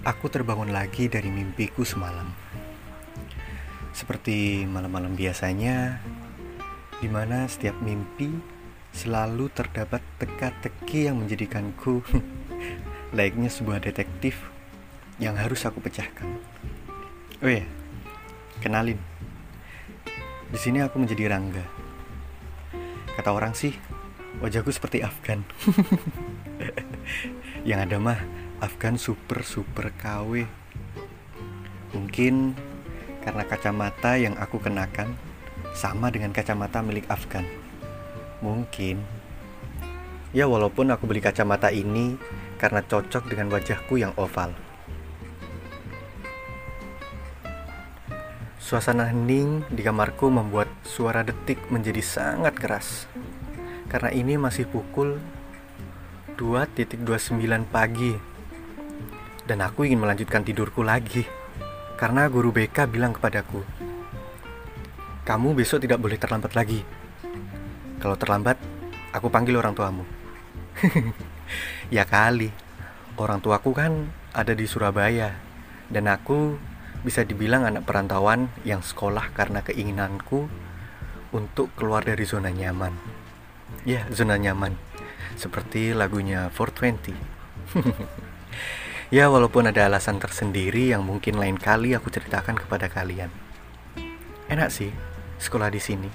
aku terbangun lagi dari mimpiku semalam. Seperti malam-malam biasanya, di mana setiap mimpi selalu terdapat teka-teki yang menjadikanku layaknya sebuah detektif yang harus aku pecahkan. Oh ya, kenalin. Di sini aku menjadi Rangga. Kata orang sih, wajahku seperti Afgan. yang ada mah Afgan super super KW. Mungkin karena kacamata yang aku kenakan sama dengan kacamata milik Afgan. Mungkin. Ya walaupun aku beli kacamata ini karena cocok dengan wajahku yang oval. Suasana hening di kamarku membuat suara detik menjadi sangat keras. Karena ini masih pukul 2.29 pagi. Dan aku ingin melanjutkan tidurku lagi. Karena guru BK bilang kepadaku, "Kamu besok tidak boleh terlambat lagi. Kalau terlambat, aku panggil orang tuamu." ya kali. Orang tuaku kan ada di Surabaya dan aku bisa dibilang anak perantauan yang sekolah karena keinginanku untuk keluar dari zona nyaman. Ya, zona nyaman. Seperti lagunya 420. ya, walaupun ada alasan tersendiri yang mungkin lain kali aku ceritakan kepada kalian. Enak sih sekolah di sini.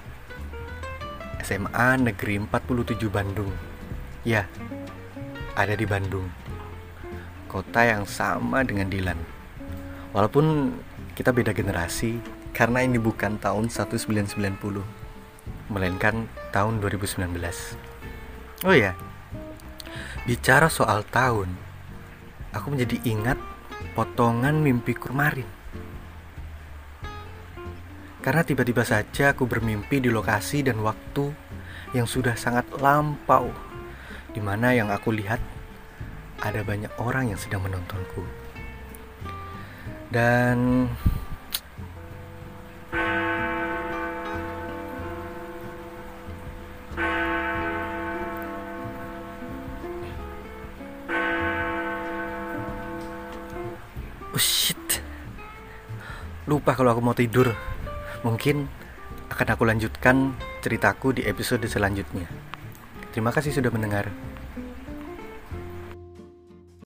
SMA Negeri 47 Bandung. Ya, ada di Bandung. Kota yang sama dengan Dilan. Walaupun kita beda generasi karena ini bukan tahun 1990 melainkan tahun 2019. Oh ya. Bicara soal tahun, aku menjadi ingat potongan mimpiku kemarin. Karena tiba-tiba saja aku bermimpi di lokasi dan waktu yang sudah sangat lampau, di mana yang aku lihat ada banyak orang yang sedang menontonku dan Oh shit. Lupa kalau aku mau tidur. Mungkin akan aku lanjutkan ceritaku di episode selanjutnya. Terima kasih sudah mendengar